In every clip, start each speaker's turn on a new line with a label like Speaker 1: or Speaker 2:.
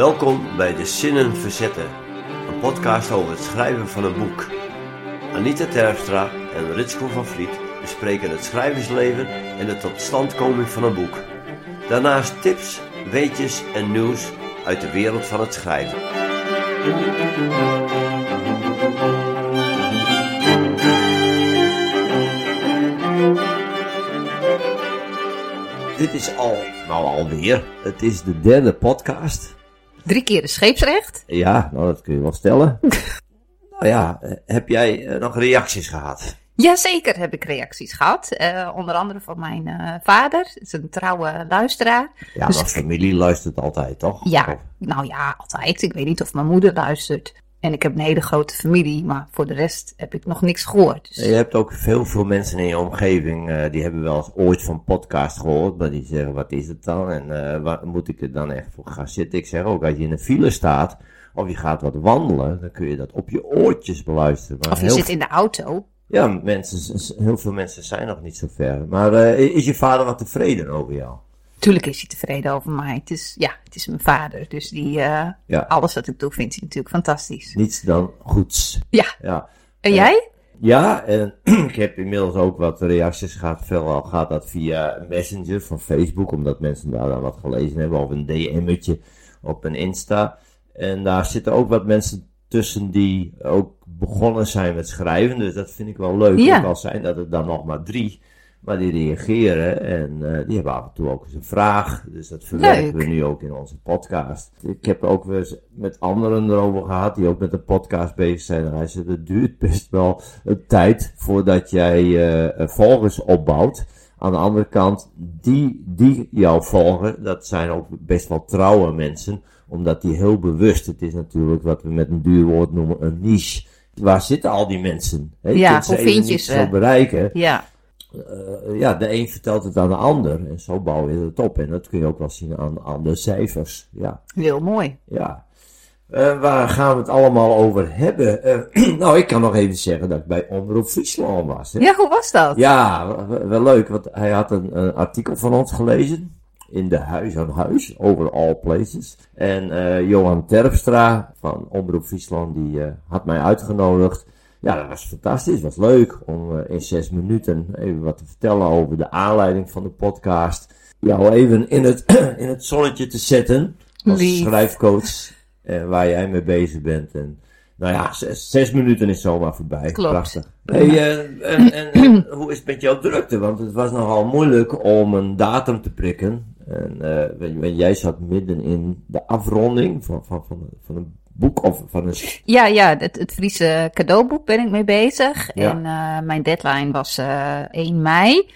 Speaker 1: Welkom bij De Zinnen Verzetten, een podcast over het schrijven van een boek. Anita Terpstra en Ritsko van Vliet bespreken het schrijversleven en de totstandkoming van een boek. Daarnaast tips, weetjes en nieuws uit de wereld van het schrijven. Dit is al, nou alweer, het is de derde podcast.
Speaker 2: Drie keer de scheepsrecht.
Speaker 1: Ja, nou dat kun je wel stellen. nou ja, eh, heb jij eh, nog reacties gehad?
Speaker 2: Jazeker heb ik reacties gehad. Eh, onder andere van mijn vader. Dat is een trouwe luisteraar.
Speaker 1: Ja,
Speaker 2: Dus
Speaker 1: maar familie luistert altijd, toch?
Speaker 2: Ja,
Speaker 1: Of-
Speaker 2: nou ja, altijd. Ik weet niet of mijn moeder luistert. En ik heb een hele grote familie, maar voor de rest heb ik nog niks gehoord. Dus,
Speaker 1: Je hebt ook veel, veel mensen in je omgeving, eh, die hebben wel eens ooit van podcast gehoord, maar die zeggen, wat is het dan? En eh, waar moet ik er dan echt voor gaan zitten? Ik zeg ook, als je in een file staat, of je gaat wat wandelen, dan kun je dat op je oortjes beluisteren. Maar
Speaker 2: of je zit in de auto.
Speaker 1: Ja, mensen, heel veel mensen zijn nog niet zo ver. Maar eh, is je vader wat tevreden over jou?
Speaker 2: Tuurlijk is hij tevreden over mij. Het is, ja, het is mijn vader. Dus die, eh,
Speaker 1: Ja.
Speaker 2: alles wat ik doe vindt hij natuurlijk fantastisch.
Speaker 1: Niets dan goeds.
Speaker 2: Ja,
Speaker 1: Ja,
Speaker 2: en jij?
Speaker 1: ja en ik heb inmiddels ook wat reacties gehad. Veelal gaat dat via Messenger van Facebook, omdat mensen daar dan wat gelezen hebben. Of een DM'tje op een Insta. En daar zitten ook wat mensen tussen die ook begonnen zijn met schrijven. Dus dat vind ik wel leuk.
Speaker 2: Ja.
Speaker 1: Ook al zijn dat er dan nog maar drie. Maar die reageren en eh, die hebben af en toe ook eens een vraag. Dus dat verwerken
Speaker 2: Leuk.
Speaker 1: we nu ook in onze podcast. Ik heb ook weer eens met anderen erover gehad die ook met de podcast bezig zijn. En hij zegt, het duurt best wel een tijd voordat jij eh, volgers opbouwt. Aan de andere kant, die, die jou volgen, dat zijn ook best wel trouwe mensen. Omdat die heel bewust, het is natuurlijk wat we met een duur woord noemen, een niche. Waar zitten al die mensen? Hè, je
Speaker 2: Ja,
Speaker 1: kunt ze
Speaker 2: hoe
Speaker 1: even
Speaker 2: vind je ze?
Speaker 1: zo bereiken.
Speaker 2: Ja,
Speaker 1: Eh, ja, de een vertelt het aan de ander. En zo bouw je het op. En dat kun je ook wel zien aan, aan de cijfers. Ja,
Speaker 2: heel mooi.
Speaker 1: ja. Eh, waar gaan we het allemaal over hebben? Eh, nou, ik kan nog even zeggen dat ik bij Omroep Friesland was. Hè?
Speaker 2: Ja, hoe was dat?
Speaker 1: Ja, wel, leuk, want hij had een, een artikel van ons gelezen. In de Huis aan Huis, over all places. En Johan Terpstra van Omroep Friesland, die had mij uitgenodigd. Ja, dat was fantastisch, was leuk om eh, in zes minuten even wat te vertellen over de aanleiding van de podcast. Jou even in het, in het zonnetje te zetten als
Speaker 2: Lief.
Speaker 1: schrijfcoach. eh, waar jij mee bezig bent. En, nou ja, zes, zes minuten is zomaar voorbij.
Speaker 2: Klopt.
Speaker 1: Prachtig. Hey, eh, en, en, en hoe is het met jouw drukte? Want het was nogal moeilijk om een datum te prikken. En eh, jij zat midden in de afronding van, van, van, van een boek of van een...
Speaker 2: Ja, ja, het, het Friese cadeauboek ben ik mee bezig.
Speaker 1: Ja.
Speaker 2: En eh, mijn deadline was eh 1 mei.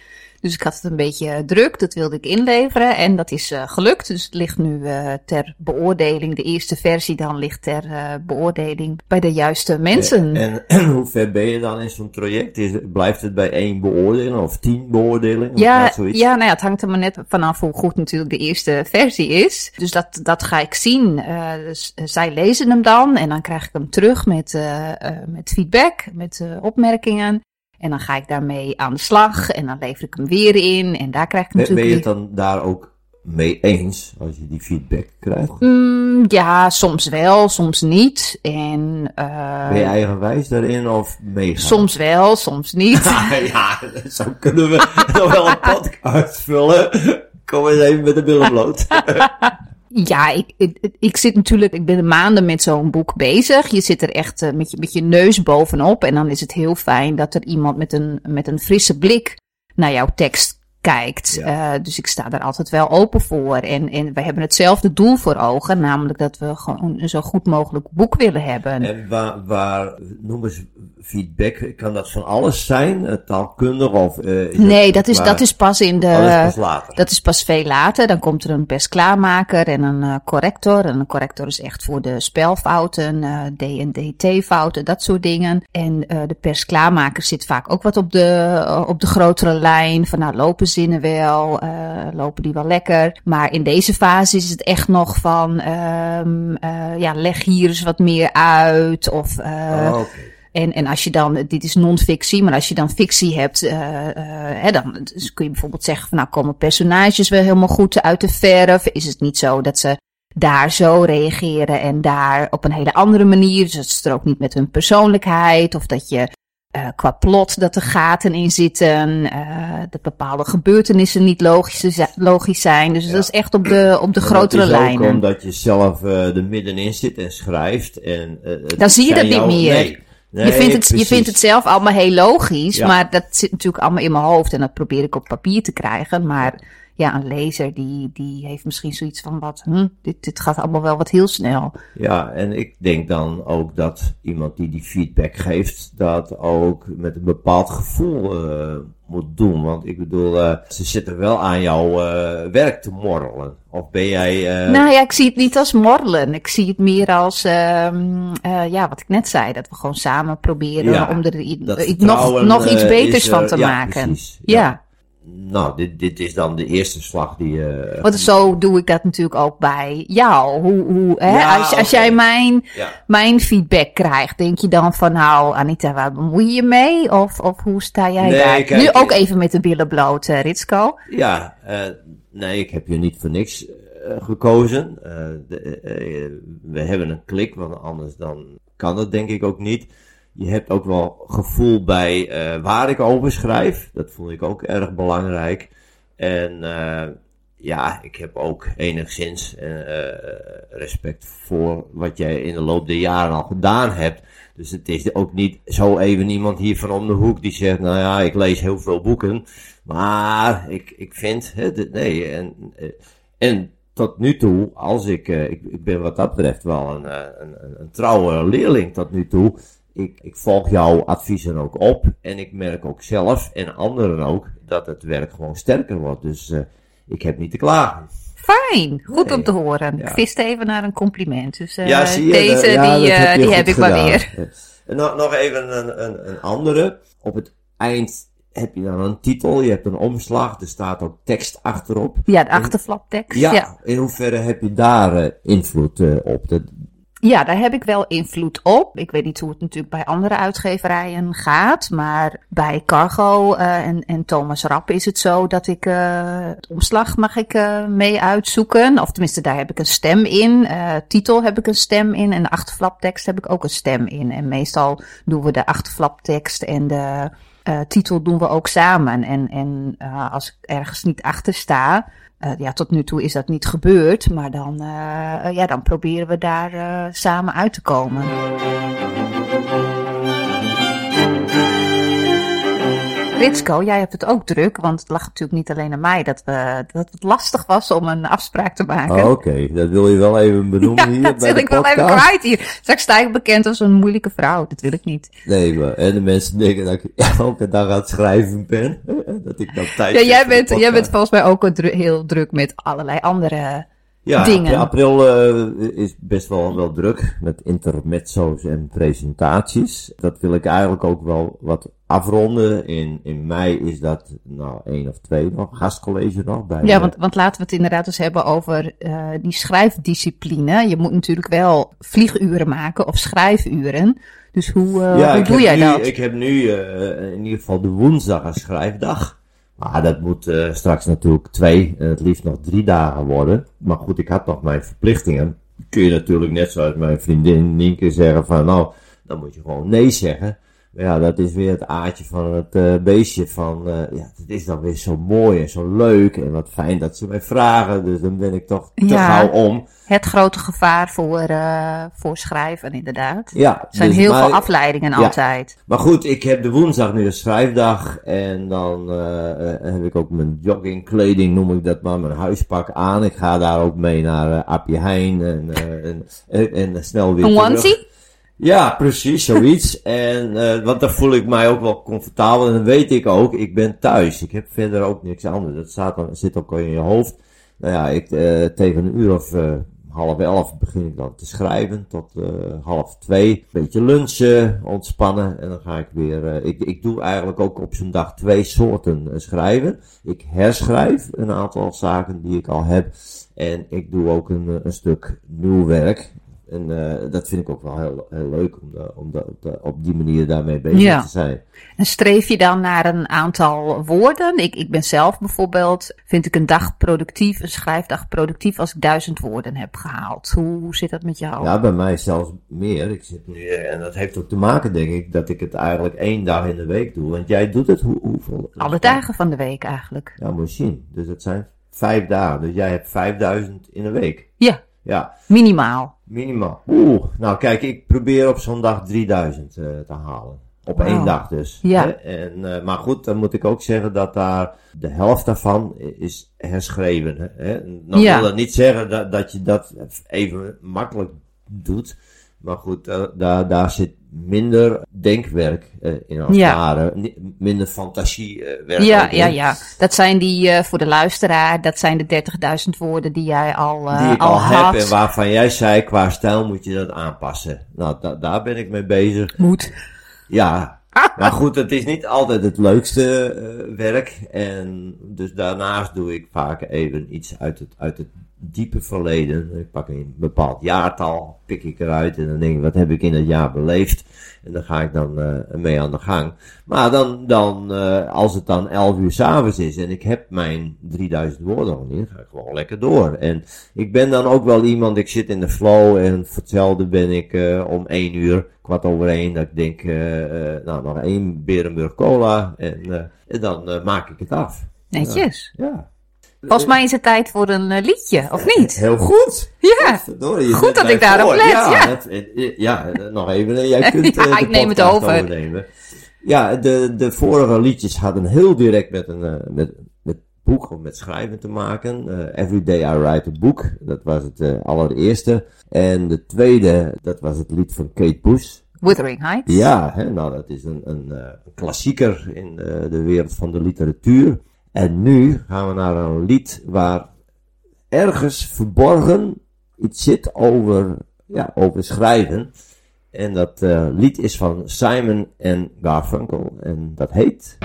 Speaker 2: Dus ik had het een beetje druk, dat wilde ik inleveren. En dat is eh, gelukt. Dus het ligt nu eh, ter beoordeling. De eerste versie dan ligt ter eh, beoordeling bij de juiste mensen.
Speaker 1: En, en hoe ver ben je dan in zo'n traject? Is, blijft het bij één beoordeling of tien beoordelingen? Of
Speaker 2: Ja, ja, nou ja, het hangt er maar net vanaf hoe goed natuurlijk de eerste versie is. Dus dat, dat ga ik zien. Eh, dus, eh, zij lezen hem dan en dan krijg ik hem terug met, eh, eh, met feedback, met eh, opmerkingen. En dan ga ik daarmee aan de slag en dan lever ik hem weer in en daar krijg ik
Speaker 1: Ben, ben
Speaker 2: natuurlijk...
Speaker 1: je het dan daar ook mee eens als je die feedback krijgt?
Speaker 2: Mm, ja, soms wel, soms niet. En eh,
Speaker 1: Ben je eigenwijs daarin of meegaan?
Speaker 2: soms wel, soms niet.
Speaker 1: ja, zo kunnen we nog wel een podcast vullen. Kom eens even met de billen bloot.
Speaker 2: Ja, ik, ik, zit natuurlijk, ik ben maanden met zo'n boek bezig. Je zit er echt eh, met, je, met je neus bovenop. En dan is het heel fijn dat er iemand met een, met een frisse blik naar jouw tekst kijkt.
Speaker 1: Ja.
Speaker 2: Eh, dus ik sta daar altijd wel open voor. En, en wij hebben hetzelfde doel voor ogen. Namelijk dat we gewoon een zo goed mogelijk boek willen hebben.
Speaker 1: En waar, waar, noem eens feedback, kan dat van alles zijn? Eh, Taalkundig of... eh,
Speaker 2: nee, dat is,
Speaker 1: waar-
Speaker 2: dat is pas in de...
Speaker 1: Dat is pas later.
Speaker 2: Dat is pas veel later. Dan komt er een persklaarmaker en een corrector. En een corrector is echt voor de spelfouten, eh, D- en DT-fouten, dat soort dingen. En de persklaarmaker zit vaak ook wat op de, op de grotere lijn. Van nou, lopen zinnen wel, eh, lopen die wel lekker. Maar in deze fase is het echt nog van, ehm, eh, ja, leg hier eens wat meer uit. Of eh,
Speaker 1: Oh,
Speaker 2: en, en als je dan, dit is non-fictie, maar als je dan fictie hebt, hè, dan dus kun je bijvoorbeeld zeggen van nou komen personages wel helemaal goed uit de verf. Is het niet zo dat ze daar zo reageren en daar op een hele andere manier. Dus het strookt niet met hun persoonlijkheid. Of dat je uh, qua plot dat er gaten in zitten. Uh, dat bepaalde gebeurtenissen niet logisch, logisch zijn. Dus ja. dat is echt op de, op de grotere lijnen.
Speaker 1: Ook omdat je zelf uh, er middenin zit en schrijft. En,
Speaker 2: Dan zie je dat niet meer. Nee. Nee, je, vindt het, je vindt het zelf allemaal heel logisch, ja. maar dat zit natuurlijk allemaal in mijn hoofd en dat probeer ik op papier te krijgen. Maar ja, een lezer die, die heeft misschien zoiets van wat, hm, dit, dit gaat allemaal wel wat heel snel.
Speaker 1: Ja, en ik denk dan ook dat iemand die die feedback geeft, dat ook met een bepaald gevoel uh, moet doen. Want ik bedoel, uh, ze zitten wel aan jouw uh, werk te morrelen. Of ben jij...
Speaker 2: Nou ja, ik zie het niet als morrelen. Ik zie het meer als, ehm, ja, wat ik net zei, dat we gewoon samen proberen ja, om er nog, nog iets beters van te
Speaker 1: ja,
Speaker 2: maken.
Speaker 1: Precies, ja nou, dit, dit is dan de eerste slag die je.
Speaker 2: Uh, Want zo doe ik dat natuurlijk ook bij jou. Hoe, hoe, hè?
Speaker 1: Ja,
Speaker 2: als, als jij mijn, ja. mijn feedback krijgt, denk je dan van nou, Anita, waar bemoei je mee? Of, of hoe sta jij
Speaker 1: nee,
Speaker 2: daar?
Speaker 1: Kijk,
Speaker 2: nu ook even met de billen bloot, uh, Ritsko.
Speaker 1: Ja, uh, nee, ik heb je niet voor niks gekozen. De, we hebben een klik, want anders dan kan het denk ik ook niet je hebt ook wel gevoel bij uh, waar ik over schrijf. Dat vond ik ook erg belangrijk. En uh, ja, ik heb ook enigszins uh, respect voor wat jij in de loop der jaren al gedaan hebt. Dus het is ook niet zo even iemand hier van om de hoek die zegt, nou ja, ik lees heel veel boeken. Maar ik, ik vind, hè, nee, en, en tot nu toe, als ik, ik, ben wat dat betreft wel een, een, een trouwe leerling tot nu toe ik, ik volg jouw adviezen ook op. En ik merk ook zelf, en anderen ook, dat het werk gewoon sterker wordt. Dus uh, ik heb niet te klagen.
Speaker 2: Fijn, goed nee. om te horen. Ja. Ik viste even naar een compliment. Dus uh,
Speaker 1: ja, zie je,
Speaker 2: deze,
Speaker 1: ja,
Speaker 2: die,
Speaker 1: heb,
Speaker 2: die heb ik maar weer.
Speaker 1: En nog, nog even een, een, een andere. Op het eind heb je dan een titel, je hebt een omslag, er staat ook tekst achterop.
Speaker 2: Ja, de achterflaptekst.
Speaker 1: Ja,
Speaker 2: ja,
Speaker 1: in hoeverre heb je daar uh, invloed uh, op? Dat,
Speaker 2: ja, daar heb ik wel invloed op. Ik weet niet hoe het natuurlijk bij andere uitgeverijen gaat. Maar bij Cargo uh, en, en Thomas Rapp is het zo dat ik uh, omslag mag ik uh, mee uitzoeken. Of tenminste, daar heb ik een stem in. titel heb ik een stem in. En de achterflaptekst heb ik ook een stem in. En meestal doen we de achterflaptekst en de titel doen we ook samen. En, en als ik ergens niet achter sta uh, ja, tot nu toe is dat niet gebeurd, maar dan, uh, ja, dan proberen we daar samen uit te komen. Ritsko, jij hebt het ook druk, want het lag natuurlijk niet alleen aan mij dat, we, dat het lastig was om een afspraak te maken.
Speaker 1: Oh, Oké, okay. dat wil je wel even benoemen
Speaker 2: ja,
Speaker 1: hier
Speaker 2: dat
Speaker 1: bij
Speaker 2: wil
Speaker 1: de
Speaker 2: ik wel even kwijt hier. Straks sta ik bekend als een moeilijke vrouw, dat wil ik niet.
Speaker 1: Nee, maar en de mensen denken dat ik elke dag aan het schrijven ben. dat ik dan tijd
Speaker 2: Ja, jij bent, jij bent volgens mij ook dru- heel druk met allerlei andere
Speaker 1: Ja,
Speaker 2: dingen.
Speaker 1: april eh, is best wel, wel druk met intermezzo's en presentaties. Dat wil ik eigenlijk ook wel wat afronden. In, in mei is dat nou één of twee nog, gastcollege nog. Bij
Speaker 2: Ja, want, want laten we het inderdaad eens hebben over uh, die schrijfdiscipline. Je moet natuurlijk wel vlieguren maken of schrijfuren. Dus hoe, uh,
Speaker 1: ja,
Speaker 2: hoe doe jij
Speaker 1: nu,
Speaker 2: dat?
Speaker 1: Ik heb nu uh, in ieder geval de woensdag als schrijfdag. Maar dat moet straks natuurlijk twee en het liefst nog drie dagen worden. Maar goed, ik had nog mijn verplichtingen. Kun je natuurlijk net zoals mijn vriendin Nienke zeggen van nou, dan moet je gewoon nee zeggen. Ja, dat is weer het aardje van het uh, beestje van, uh, ja, het is dan weer zo mooi en zo leuk en wat fijn dat ze mij vragen. Dus dan ben ik toch te
Speaker 2: Ja.
Speaker 1: gauw om.
Speaker 2: Het grote gevaar voor, uh, voor schrijven, inderdaad.
Speaker 1: Ja,
Speaker 2: Er zijn
Speaker 1: dus
Speaker 2: heel
Speaker 1: maar-
Speaker 2: veel afleidingen
Speaker 1: ja.
Speaker 2: altijd.
Speaker 1: Maar goed, ik heb de woensdag nu een schrijfdag. En dan heb ik ook mijn joggingkleding, noem ik dat maar, mijn huispak aan. Ik ga daar ook mee naar Appie Heijn en, en, en, en snel weer
Speaker 2: Een
Speaker 1: terug.
Speaker 2: onesie?
Speaker 1: Ja, precies, zoiets. en, uh, want dan voel ik mij ook wel comfortabel. En dan weet ik ook, ik ben thuis. Ik heb verder ook niks anders. Dat staat dan, zit ook al in je hoofd. Nou ja, ik, uh, tegen een uur of uh, half elf begin ik dan te schrijven. Tot half twee. Beetje lunchen, ontspannen. En dan ga ik weer. Ik, ik doe eigenlijk ook op zo'n dag twee soorten schrijven. Ik herschrijf een aantal zaken die ik al heb. En ik doe ook een, een stuk nieuw werk. En eh, dat vind ik ook wel heel, heel leuk om, de, om de, op, de- op die manier daarmee bezig
Speaker 2: Ja.
Speaker 1: te zijn.
Speaker 2: En streef je dan naar een aantal woorden? Ik, ik ben zelf bijvoorbeeld, vind ik een dag productief, een schrijfdag productief als ik duizend woorden heb gehaald. Hoe, hoe zit dat met jou?
Speaker 1: Ja, bij mij zelfs meer. Ik zit nu, eh, en dat heeft ook te maken, denk ik, dat ik het eigenlijk één dag in de week doe. Want jij doet het hoe, hoeveel?
Speaker 2: Alle dagen van de week eigenlijk.
Speaker 1: Ja, moet je zien. Dus het zijn vijf dagen. Dus jij hebt 5000 in een week.
Speaker 2: Ja,
Speaker 1: Ja,
Speaker 2: minimaal.
Speaker 1: minimaal. Oeh, nou kijk, ik probeer op zo'n dag 3000 eh, te halen. Op één dag dus.
Speaker 2: Ja.
Speaker 1: Hè? En, eh, maar goed, dan moet ik ook zeggen dat daar de helft daarvan is herschreven. Hè? Dan
Speaker 2: Ja.
Speaker 1: wil dat niet zeggen dat, dat je dat even makkelijk doet. Maar goed, eh, daar, daar zit minder denkwerk eh, in als
Speaker 2: Ja.
Speaker 1: ware. Minder fantasiewerk.
Speaker 2: Ja,
Speaker 1: ook in.
Speaker 2: ja, ja. Dat zijn die, eh, voor de luisteraar, dat zijn de 30.000 woorden die jij al, eh,
Speaker 1: die ik
Speaker 2: al,
Speaker 1: al,
Speaker 2: had.
Speaker 1: heb en waarvan jij zei, qua stijl moet je dat aanpassen. Nou, da- daar ben ik mee bezig.
Speaker 2: Moet.
Speaker 1: Ja, maar goed, het is niet altijd het leukste eh, werk. En dus daarnaast doe ik vaak even iets uit het, uit het diepe verleden. Ik pak een bepaald jaartal, pik ik eruit en dan denk ik, wat heb ik in dat jaar beleefd? En dan ga ik dan eh, mee aan de gang. Maar dan, dan eh, als het dan 11 uur s'avonds is en ik heb mijn 3000 woorden nog niet, ga ik gewoon lekker door. En ik ben dan ook wel iemand, ik zit in de flow en voor hetzelfde ben ik eh, om 1 uur, kwart over 1, dat ik denk, nou nog één Berenburg cola en, en dan maak ik het af.
Speaker 2: Netjes.
Speaker 1: Ja.
Speaker 2: Volgens mij is het tijd voor een eh, liedje, of niet?
Speaker 1: Heel goed.
Speaker 2: Ja.
Speaker 1: Verdorie,
Speaker 2: Goed dat ik daarop let,
Speaker 1: Ja,
Speaker 2: ja.
Speaker 1: het- het- ja, eh, nog even. eh, Jij kunt
Speaker 2: Ja,
Speaker 1: eh,
Speaker 2: ik neem het over.
Speaker 1: overnemen. Ja, de, de vorige liedjes hadden heel direct met een eh, met, met boek of met schrijven te maken. Eh, Every Day I Write a Book. Dat was het eh, allereerste. En de tweede, dat was het lied van Kate Bush.
Speaker 2: Wuthering Heights.
Speaker 1: Ja, hè, nou dat is een, een, eh, klassieker in eh, de wereld van de literatuur. En nu gaan we naar een lied waar ergens verborgen iets zit over, ja, over schrijven. En dat eh, lied is van Simon en Garfunkel en dat heet...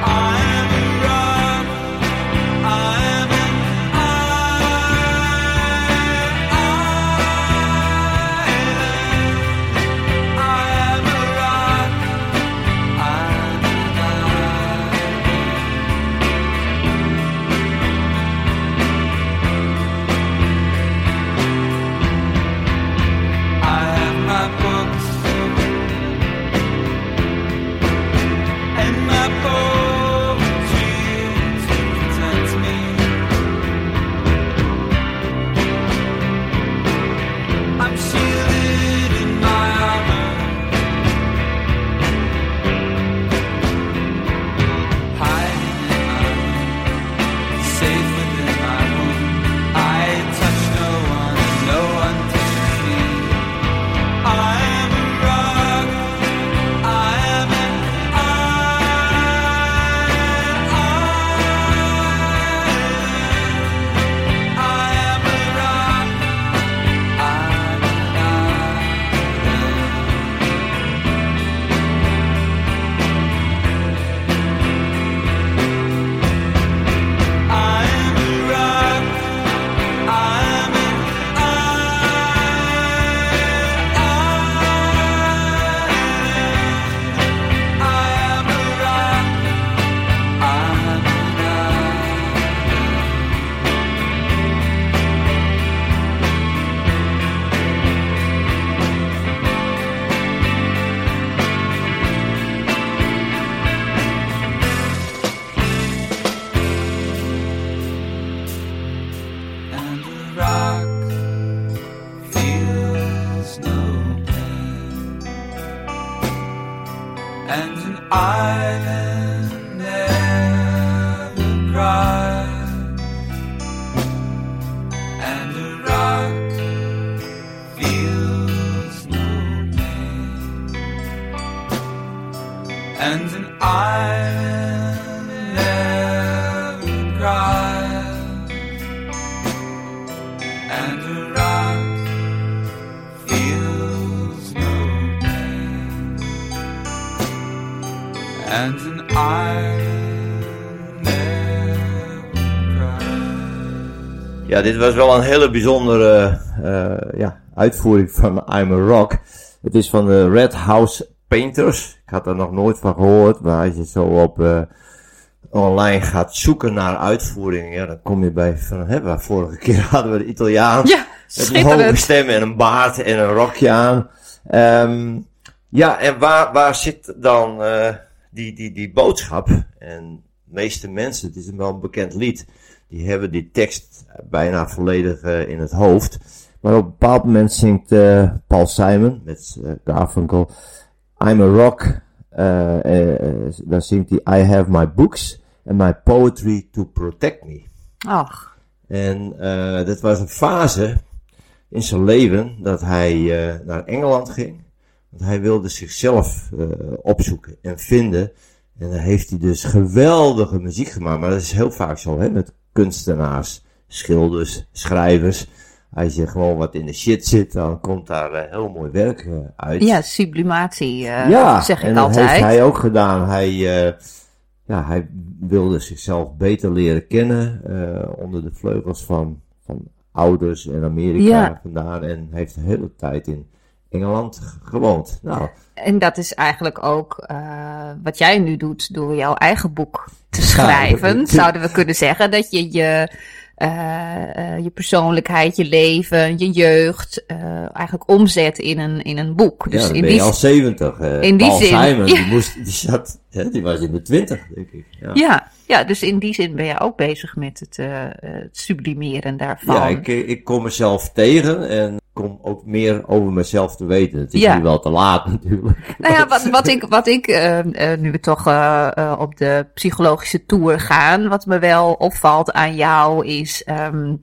Speaker 1: Ja, dit was wel een hele bijzondere eh, ja, uitvoering van I'm a Rock. Het is van de Red House Painters. Ik had er nog nooit van gehoord, maar als je zo op eh, online gaat zoeken naar uitvoeringen, ja, dan kom je bij van, hè, waar vorige keer hadden we de Italiaan.
Speaker 2: Ja,
Speaker 1: Met een hoge stem en een baard en een rokje aan. Ehm, ja, en waar, waar zit dan eh, die, die, die boodschap? En de meeste mensen, het is een wel een bekend lied, die hebben die tekst bijna volledig eh, in het hoofd. Maar op een bepaald moment zingt eh, Paul Simon met eh, Garfunkel, I'm a rock. dan zingt hij, I have my books and my poetry to protect me.
Speaker 2: Ach,
Speaker 1: En eh, dat was een fase in zijn leven dat hij naar Engeland ging. Want hij wilde zichzelf opzoeken en vinden. En dan heeft hij dus geweldige muziek gemaakt. Maar dat is heel vaak zo hè, met kunstenaars, schilders, schrijvers. Als je gewoon wat in de shit zit, dan komt daar eh, heel mooi werk eh, uit.
Speaker 2: ja, sublimatie, eh,
Speaker 1: Ja,
Speaker 2: zeg ik
Speaker 1: en dat
Speaker 2: altijd.
Speaker 1: heeft hij ook gedaan. Hij, ja, hij wilde zichzelf beter leren kennen onder de vleugels van, van ouders in Amerika
Speaker 2: Ja.
Speaker 1: vandaan. En heeft de hele tijd in Engeland gewoond. Nou,
Speaker 2: En dat is eigenlijk ook eh, wat jij nu doet door jouw eigen boek te schrijven. Zouden we kunnen zeggen dat je je, eh, eh, je persoonlijkheid, je leven, je jeugd eigenlijk omzet in een, in een boek. Dus
Speaker 1: ja,
Speaker 2: in
Speaker 1: ben
Speaker 2: die
Speaker 1: al 70. eh
Speaker 2: in die
Speaker 1: Paul
Speaker 2: zin,
Speaker 1: Simon,
Speaker 2: ja.
Speaker 1: die, moest, die, zat, hè, die was in de 20, denk ik. Ja.
Speaker 2: Ja, ja, dus in die zin ben je ook bezig met het, het sublimeren daarvan.
Speaker 1: Ja, ik, ik kom mezelf tegen en kom ook meer over mezelf te weten. Het is
Speaker 2: Ja.
Speaker 1: nu wel te laat natuurlijk.
Speaker 2: Nou ja, wat, wat ik, wat ik eh, eh, nu we toch eh, op de psychologische tour gaan, wat me wel opvalt aan jou is, ehm,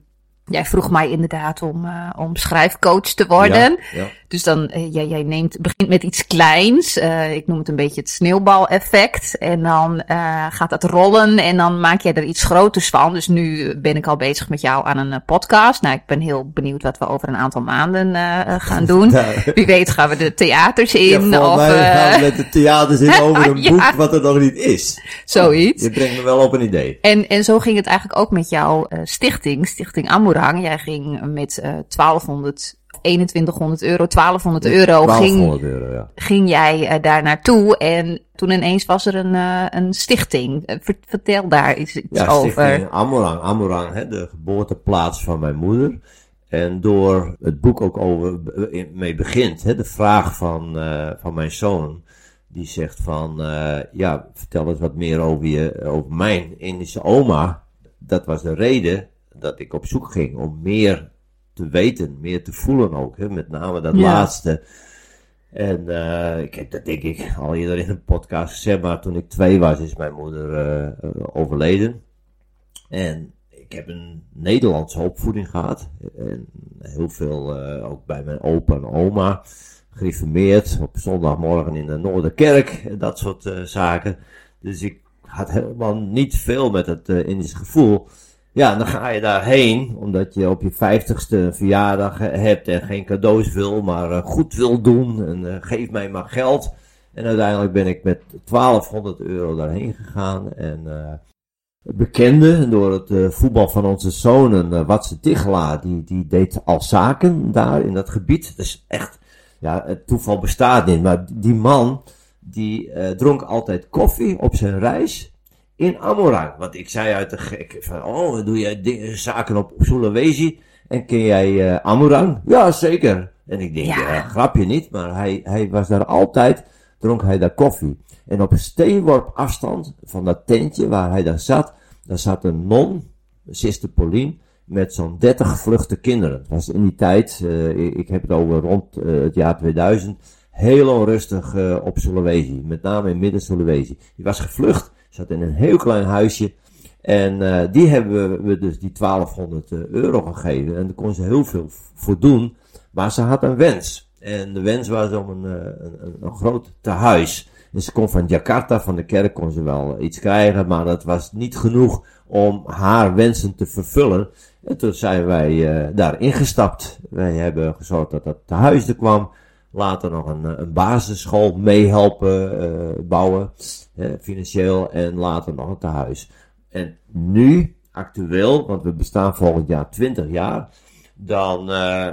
Speaker 2: jij vroeg mij inderdaad om, eh, om schrijfcoach te worden.
Speaker 1: Ja, ja.
Speaker 2: Dus dan, eh, jij, jij neemt, begint met iets kleins. eh, ik noem het een beetje het sneeuwbaleffect. En dan gaat dat rollen en dan maak jij er iets groters van. Dus nu ben ik al bezig met jou aan een podcast. Nou, ik ben heel benieuwd wat we over een aantal maanden gaan doen.
Speaker 1: Ja.
Speaker 2: Wie weet gaan we de theaters in of
Speaker 1: mij gaan we met de theaters in over een boek wat er nog niet is.
Speaker 2: zoiets.
Speaker 1: Je brengt me wel op een idee.
Speaker 2: En, en zo ging het eigenlijk ook met jouw stichting, Stichting Jij ging met eh 1200, 2100 euro, 1200 euro ging,
Speaker 1: 1200 euro, ja.
Speaker 2: ging jij eh, daar naartoe. En toen ineens was er een, eh, een stichting. Eh, ver- vertel daar eens iets
Speaker 1: Ja,
Speaker 2: over.
Speaker 1: Amorang. Amorang, hè, de geboorteplaats van mijn moeder. En door het boek ook over, mee begint, hè, de vraag van, eh, van mijn zoon. Die zegt van, eh, ja, vertel eens wat meer over, je, over mijn Indische oma. Dat was de reden dat ik op zoek ging om meer te weten, meer te voelen ook. Hè, met name dat
Speaker 2: Ja.
Speaker 1: laatste. En eh, ik heb dat denk ik al eerder in een podcast gezegd, maar toen ik twee was is mijn moeder eh, overleden. En ik heb een Nederlandse opvoeding gehad. En heel veel eh, ook bij mijn opa en oma. Gereformeerd op zondagmorgen in de Noorderkerk. en Dat soort zaken. Dus ik had helemaal niet veel met het Indisch gevoel. Ja, dan ga je daarheen, omdat je op je vijftigste verjaardag hebt en geen cadeaus wil, maar eh, goed wil doen en eh, geef mij maar geld. En uiteindelijk ben ik met 1200 euro daarheen gegaan en eh bekende door het voetbal van onze zonen, uh, Watse Tichelaar, die, die deed al zaken daar in dat gebied. Dus echt, ja, het toeval bestaat niet, maar die man, die dronk altijd koffie op zijn reis in Amorang. Want ik zei uit de gek van, oh, doe jij dingen, zaken op Sulawesi? En ken jij eh Amorang? Ja, zeker. En ik denk,
Speaker 2: Ja.
Speaker 1: ja. grapje niet, maar hij, hij was daar altijd, dronk hij daar koffie. En op een steenworp afstand van dat tentje waar hij daar zat, daar zat een non, Sister Pauline, met zo'n 30 gevluchte kinderen. Het was in die tijd, eh, ik, ik heb het over rond eh, het jaar 2000, heel onrustig eh, op Sulawesi. Met name in midden Sulawesi. Die was gevlucht, zat in een heel klein huisje. En eh, die hebben we, dus die 1200 euro gegeven. En daar kon ze heel veel voor doen. Maar ze had een wens. En de wens was om een, eh, een, een, groot tehuis. En ze kon van Jakarta, van de kerk, kon ze wel iets krijgen. Maar dat was niet genoeg om haar wensen te vervullen. En toen zijn wij eh, daar ingestapt. Wij hebben gezorgd dat dat tehuis er kwam. Later nog een, eh, een basisschool meehelpen eh, bouwen, financieel. En later nog een tehuis. En nu, actueel, want we bestaan volgend jaar 20 jaar. Dan, eh,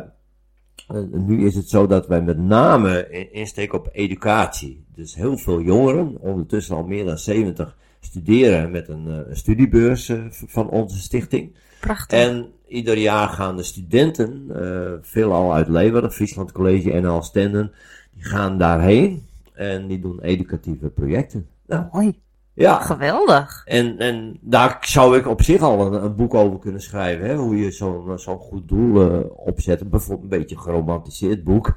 Speaker 1: nu is het zo dat wij met name in- insteken op educatie. Dus heel veel jongeren, ondertussen al meer dan 70, studeren met een een studiebeurs van onze stichting.
Speaker 2: Prachtig.
Speaker 1: En ieder jaar gaan de studenten, eh veelal uit Leeuwarden, Friesland College en Alstenden, die gaan daarheen en die doen educatieve projecten. Nou,
Speaker 2: Mooi.
Speaker 1: ja,
Speaker 2: Geweldig.
Speaker 1: en, en daar zou ik op zich al een, een boek over kunnen schrijven. Hè? Hoe je zo'n zo'n goed doel eh, opzet. Bijvoorbeeld een beetje een geromantiseerd boek.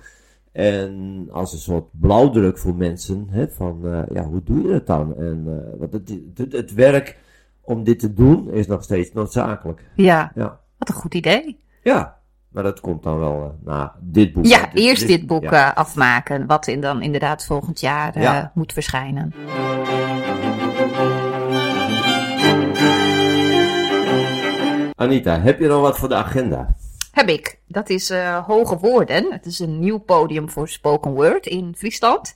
Speaker 1: En als een soort blauwdruk voor mensen. Hè? Van eh, ja, hoe doe je dat dan? En eh, want het, het, het werk om dit te doen is nog steeds noodzakelijk.
Speaker 2: Ja,
Speaker 1: Ja,
Speaker 2: wat een goed idee.
Speaker 1: ja. maar dat komt dan wel eh, na dit boek.
Speaker 2: Ja,
Speaker 1: dit-
Speaker 2: eerst dit boek
Speaker 1: ja.
Speaker 2: eh, afmaken, wat in dan inderdaad volgend jaar eh,
Speaker 1: Ja.
Speaker 2: moet verschijnen.
Speaker 1: Anita, heb je nog wat voor de agenda?
Speaker 2: Heb ik. Dat is Hoge Woorden. Het is een nieuw podium voor spoken word in Friesland.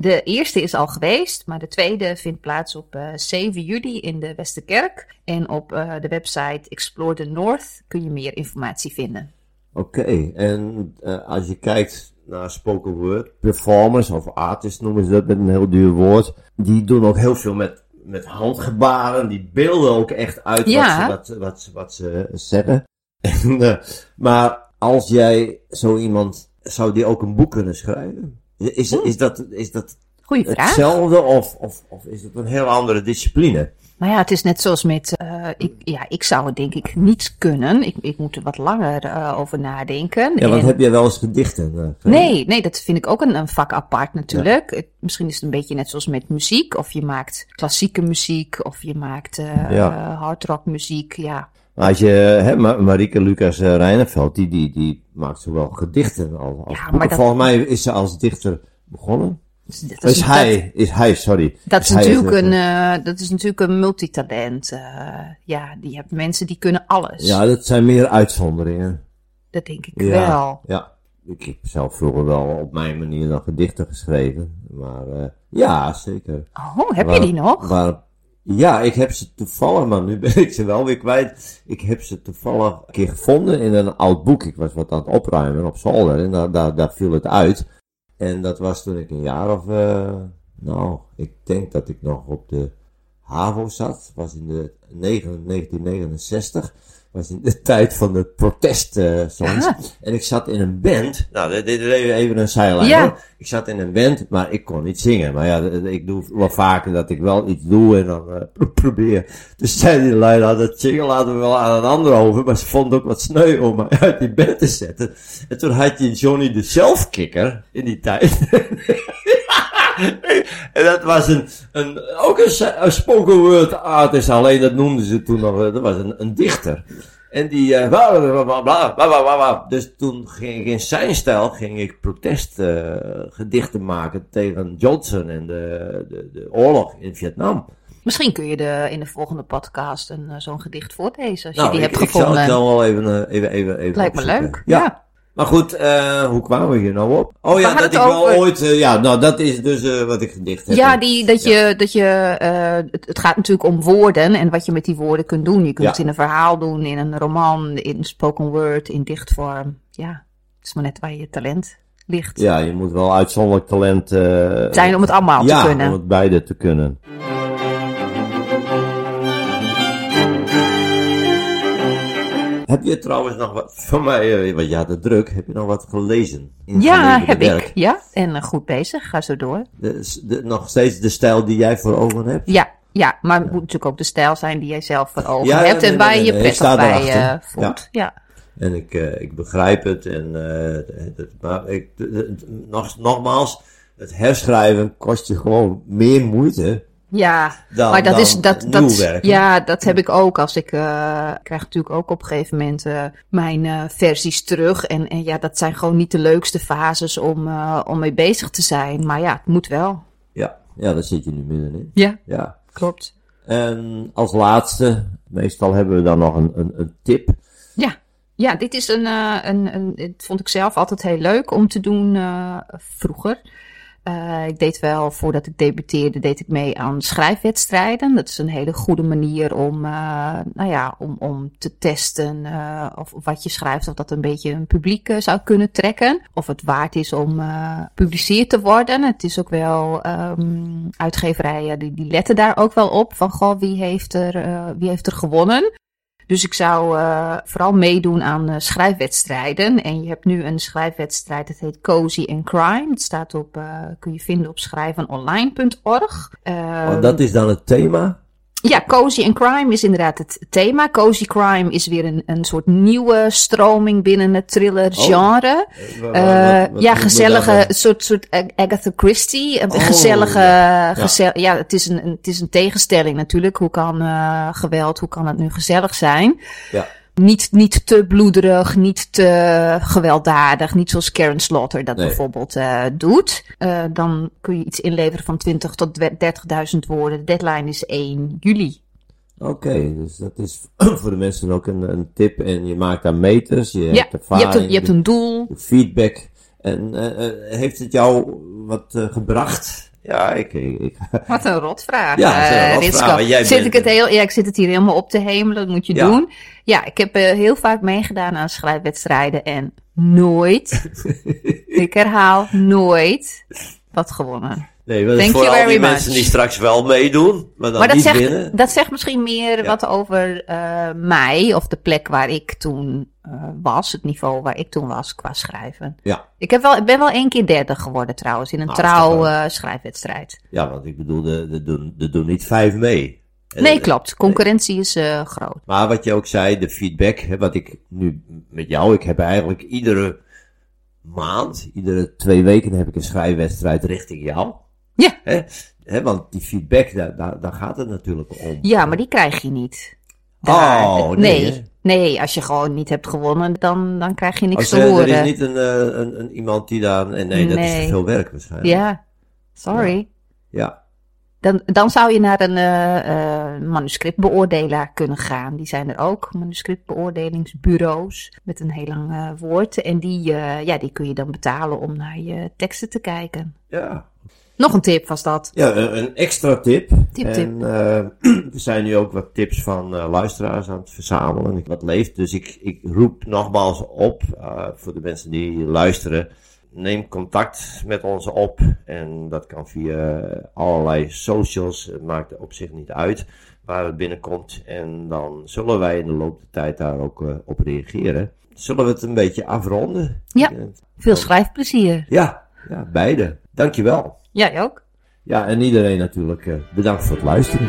Speaker 2: De eerste is al geweest, maar de tweede vindt plaats op eh, 7 juli in de Westerkerk. En op eh, de website Explore the North kun je meer informatie vinden.
Speaker 1: Oké, en eh, als je kijkt naar spoken word performers of artists noemen ze dat met een heel duur woord, die doen ook heel veel met, met handgebaren, die beelden ook echt uit
Speaker 2: Ja.
Speaker 1: wat, ze, wat, wat, ze, wat ze zeggen. En, eh, maar als jij zo iemand, zou die ook een boek kunnen schrijven? Is, is, dat, is dat
Speaker 2: Goeie vraag.
Speaker 1: hetzelfde of, of, of is het een heel andere discipline?
Speaker 2: Nou ja, het is net zoals met. eh, ik, ja, ik zou het denk ik niet kunnen. Ik, ik moet er wat langer eh, over nadenken.
Speaker 1: Ja, want
Speaker 2: En-
Speaker 1: heb jij wel eens gedichten? eh?
Speaker 2: Nee, nee, dat vind ik ook een, een vak apart natuurlijk. Het- misschien is het een beetje net zoals met muziek. Of je maakt klassieke muziek, of je maakt
Speaker 1: Ja.
Speaker 2: eh, hardrock muziek. Ja.
Speaker 1: Als je, hè, Ma- Marieke Lucas uh, Reineveld, die, die, die maakt zowel gedichten als, als
Speaker 2: Ja, maar
Speaker 1: boeken.
Speaker 2: dat-
Speaker 1: Volgens mij is ze als dichter begonnen.
Speaker 2: Dat
Speaker 1: is, hij, is hij, sorry.
Speaker 2: Dat is, natuurlijk een,
Speaker 1: eh,
Speaker 2: eh, dat is natuurlijk een multitalent. eh ja, die hebt mensen die kunnen alles.
Speaker 1: Ja, dat zijn meer uitzonderingen.
Speaker 2: Dat denk ik
Speaker 1: Ja,
Speaker 2: wel.
Speaker 1: ja. Ik heb zelf vroeger wel op mijn manier dan gedichten geschreven. Maar eh, ja, zeker.
Speaker 2: Oh, heb je die nog?
Speaker 1: waar- ja, ik heb ze toevallig, maar nu ben ik ze wel weer kwijt. Ik heb ze toevallig een keer gevonden in een oud boek. Ik was wat aan het opruimen op zolder en daar, daar, viel het uit. En dat was toen ik een jaar of, eh, nou, ik denk dat ik nog op de HAVO zat. Was in de negen- 1969. Was in de tijd van de protestsongs.
Speaker 2: Ah.
Speaker 1: En ik zat in een band. Nou, dit dit is even, een zijlijn
Speaker 2: Ja.
Speaker 1: hoor. Ik zat in een band, maar ik kon niet zingen. Maar ja, ik doe wel vaker dat ik wel iets doe en dan eh, pro- probeer. Dus zei die lui, nou, dat zingen laten we wel aan een ander over. Maar ze vond ook wat sneu om uit die band te zetten. En toen had je Johnny de Zelfkikker in die tijd. en dat was een, een ook een, een, spoken word artist, alleen dat noemden ze toen nog, dat was een, een dichter. En die, eh, bla, bla, bla, Dus toen ging ik in zijn stijl, ging ik protestgedichten eh, uh, maken tegen Johnson en de, de, de oorlog in Vietnam.
Speaker 2: Misschien kun je de, in de volgende podcast een, eh, zo'n gedicht voorlezen. Als je
Speaker 1: nou,
Speaker 2: die
Speaker 1: ik,
Speaker 2: hebt gevonden.
Speaker 1: Ik zal het dan wel even, even, even, even.
Speaker 2: Lijkt me leuk.
Speaker 1: Ja. Maar goed, eh, hoe kwamen we hier nou op? Oh ja, dat ik wel
Speaker 2: over-
Speaker 1: ooit, eh, ja, nou dat is dus eh, wat ik gedicht heb.
Speaker 2: Ja, die, dat je, dat je eh, het, het gaat natuurlijk om woorden en wat je met die woorden kunt doen. Je kunt
Speaker 1: Ja.
Speaker 2: het in een verhaal doen, in een roman, in spoken word, in dichtvorm. Ja, het is maar net waar je talent ligt.
Speaker 1: Ja, je moet wel uitzonderlijk talent eh,
Speaker 2: Zijn om het allemaal
Speaker 1: ja,
Speaker 2: te kunnen.
Speaker 1: om het beide te kunnen. Heb je trouwens nog wat van mij, eh, want je had het druk, heb je nog wat gelezen? in
Speaker 2: Ja, heb
Speaker 1: werk?
Speaker 2: ik. Ja, en eh, goed bezig. Ga zo door.
Speaker 1: De, de, nog steeds de stijl die jij voor ogen hebt?
Speaker 2: Ja, ja, maar het moet natuurlijk ook de stijl zijn die jij zelf voor ogen
Speaker 1: Ja,
Speaker 2: hebt en waar je je prettig bij eh, voelt. Ja.
Speaker 1: En ik, ik begrijp het. En, het- maar ik, nog, nogmaals, het herschrijven kost je gewoon meer moeite
Speaker 2: Ja,
Speaker 1: dan,
Speaker 2: maar dat
Speaker 1: dan
Speaker 2: is dat, dat
Speaker 1: werken.
Speaker 2: ja, dat heb ik ook als ik eh, ik krijg natuurlijk ook op een gegeven moment eh, mijn eh, versies terug en, en ja, dat zijn gewoon niet de leukste fases om, om mee bezig te zijn, maar ja, het moet wel.
Speaker 1: Ja, ja, daar zit je nu middenin.
Speaker 2: Ja,
Speaker 1: Ja.
Speaker 2: klopt.
Speaker 1: En als laatste, meestal hebben we dan nog een, een, een tip.
Speaker 2: Ja. Ja, dit is een, een, een, dit vond ik zelf altijd heel leuk om te doen vroeger. Eh, ik deed wel, voordat ik debuteerde, deed ik mee aan schrijfwedstrijden. Dat is een hele goede manier om, eh, nou ja, om, om te testen eh, of, wat je schrijft, of dat een beetje een publiek zou kunnen trekken. Of het waard is om gepubliceerd te worden. Het is ook wel, ehm, uitgeverijen die, die letten daar ook wel op. Van, goh, wie heeft er, wie heeft er gewonnen? Dus ik zou eh, vooral meedoen aan eh, schrijfwedstrijden. En je hebt nu een schrijfwedstrijd, dat heet Cozy and Crime. Het staat op, eh, kun je vinden op schrijvenonline.org.
Speaker 1: Oh,
Speaker 2: Ehm,
Speaker 1: dat is dan het thema?
Speaker 2: Ja, Cozy and Crime is inderdaad het thema. Cozy Crime is weer een, een soort nieuwe stroming binnen het thriller genre.
Speaker 1: Eh,
Speaker 2: Eh, ja, gezellige, soort, soort Ag- Agatha Christie. Een
Speaker 1: Oh,
Speaker 2: gezellige,
Speaker 1: ja.
Speaker 2: gezel- ja, het, is een, het is een tegenstelling natuurlijk. Hoe kan eh, geweld, hoe kan het nu gezellig zijn?
Speaker 1: Ja.
Speaker 2: Niet, niet te bloederig, niet te gewelddadig. Niet zoals Karen Slaughter dat
Speaker 1: Nee.
Speaker 2: bijvoorbeeld eh, doet. Eh, dan kun je iets inleveren van 20 tot 30.000 woorden. De deadline is 1 juli.
Speaker 1: Oké, dus dat is voor de mensen ook een, een tip. En je maakt daar meters, je
Speaker 2: Ja,
Speaker 1: hebt
Speaker 2: je hebt,
Speaker 1: ervaring,
Speaker 2: een, je hebt een doel.
Speaker 1: feedback. En eh, heeft het jou wat gebracht? Ja, ik, ik,
Speaker 2: Wat een rotvraag.
Speaker 1: Ja, een
Speaker 2: eh,
Speaker 1: rotvraag,
Speaker 2: zit
Speaker 1: bent
Speaker 2: ik het heel, ja, ik zit het hier helemaal op te hemelen. Dat moet je
Speaker 1: Ja.
Speaker 2: doen. Ja, ik heb eh, heel vaak meegedaan aan schrijfwedstrijden en nooit, ik herhaal, nooit wat gewonnen.
Speaker 1: nee, dat is voor al die
Speaker 2: much.
Speaker 1: mensen die straks wel meedoen, maar dan
Speaker 2: maar dat
Speaker 1: niet
Speaker 2: zegt, dat zegt misschien meer
Speaker 1: Ja.
Speaker 2: wat over eh, mij of de plek waar ik toen eh, was, het niveau waar ik toen was qua schrijven.
Speaker 1: Ja.
Speaker 2: Ik, heb wel, ik ben wel één keer derde geworden trouwens in een
Speaker 1: Nou, is
Speaker 2: trouw eh, schrijfwedstrijd.
Speaker 1: Ja, want ik bedoel, er doen, er doen niet vijf mee. En,
Speaker 2: Nee,
Speaker 1: eh,
Speaker 2: klopt. Concurrentie is eh, groot.
Speaker 1: Maar wat je ook zei, de feedback, hè, wat ik nu met jou, ik heb eigenlijk iedere maand, iedere twee weken heb ik een schrijfwedstrijd richting jou.
Speaker 2: Ja.
Speaker 1: Hè? Hè, want die feedback, daar, daar, daar gaat het natuurlijk om.
Speaker 2: Ja, maar die krijg je niet.
Speaker 1: Oh, nee,
Speaker 2: nee. Nee, als je gewoon niet hebt gewonnen, dan, dan krijg je niks
Speaker 1: Als,
Speaker 2: te
Speaker 1: eh, er
Speaker 2: horen.
Speaker 1: is niet een, eh, een, een, iemand die daar, en nee, dat is
Speaker 2: Nee.
Speaker 1: te veel werk waarschijnlijk.
Speaker 2: Ja, sorry.
Speaker 1: Ja.
Speaker 2: Dan, dan zou je naar een eh, eh, manuscriptbeoordelaar kunnen gaan. Die zijn er ook, manuscriptbeoordelingsbureaus met een heel lang woord. En die, ja, die kun je dan betalen om naar je teksten te kijken.
Speaker 1: Ja.
Speaker 2: Nog een tip was dat.
Speaker 1: Ja, een, extra tip.
Speaker 2: Tip,
Speaker 1: en
Speaker 2: tip.
Speaker 1: eh, we zijn nu ook wat tips van eh, luisteraars aan het verzamelen. Wat leeft. Dus ik, ik roep nogmaals op eh, voor de mensen die luisteren. Neem contact met ons op. En dat kan via allerlei socials. Het maakt op zich niet uit waar het binnenkomt. En dan zullen wij in de loop der tijd daar ook eh, op reageren. Zullen we het een beetje afronden?
Speaker 2: Ja.
Speaker 1: Eh,
Speaker 2: Veel schrijfplezier.
Speaker 1: Ja, ja beide. Dankjewel.
Speaker 2: Jij ook.
Speaker 1: Ja, en iedereen natuurlijk eh, bedankt voor het luisteren.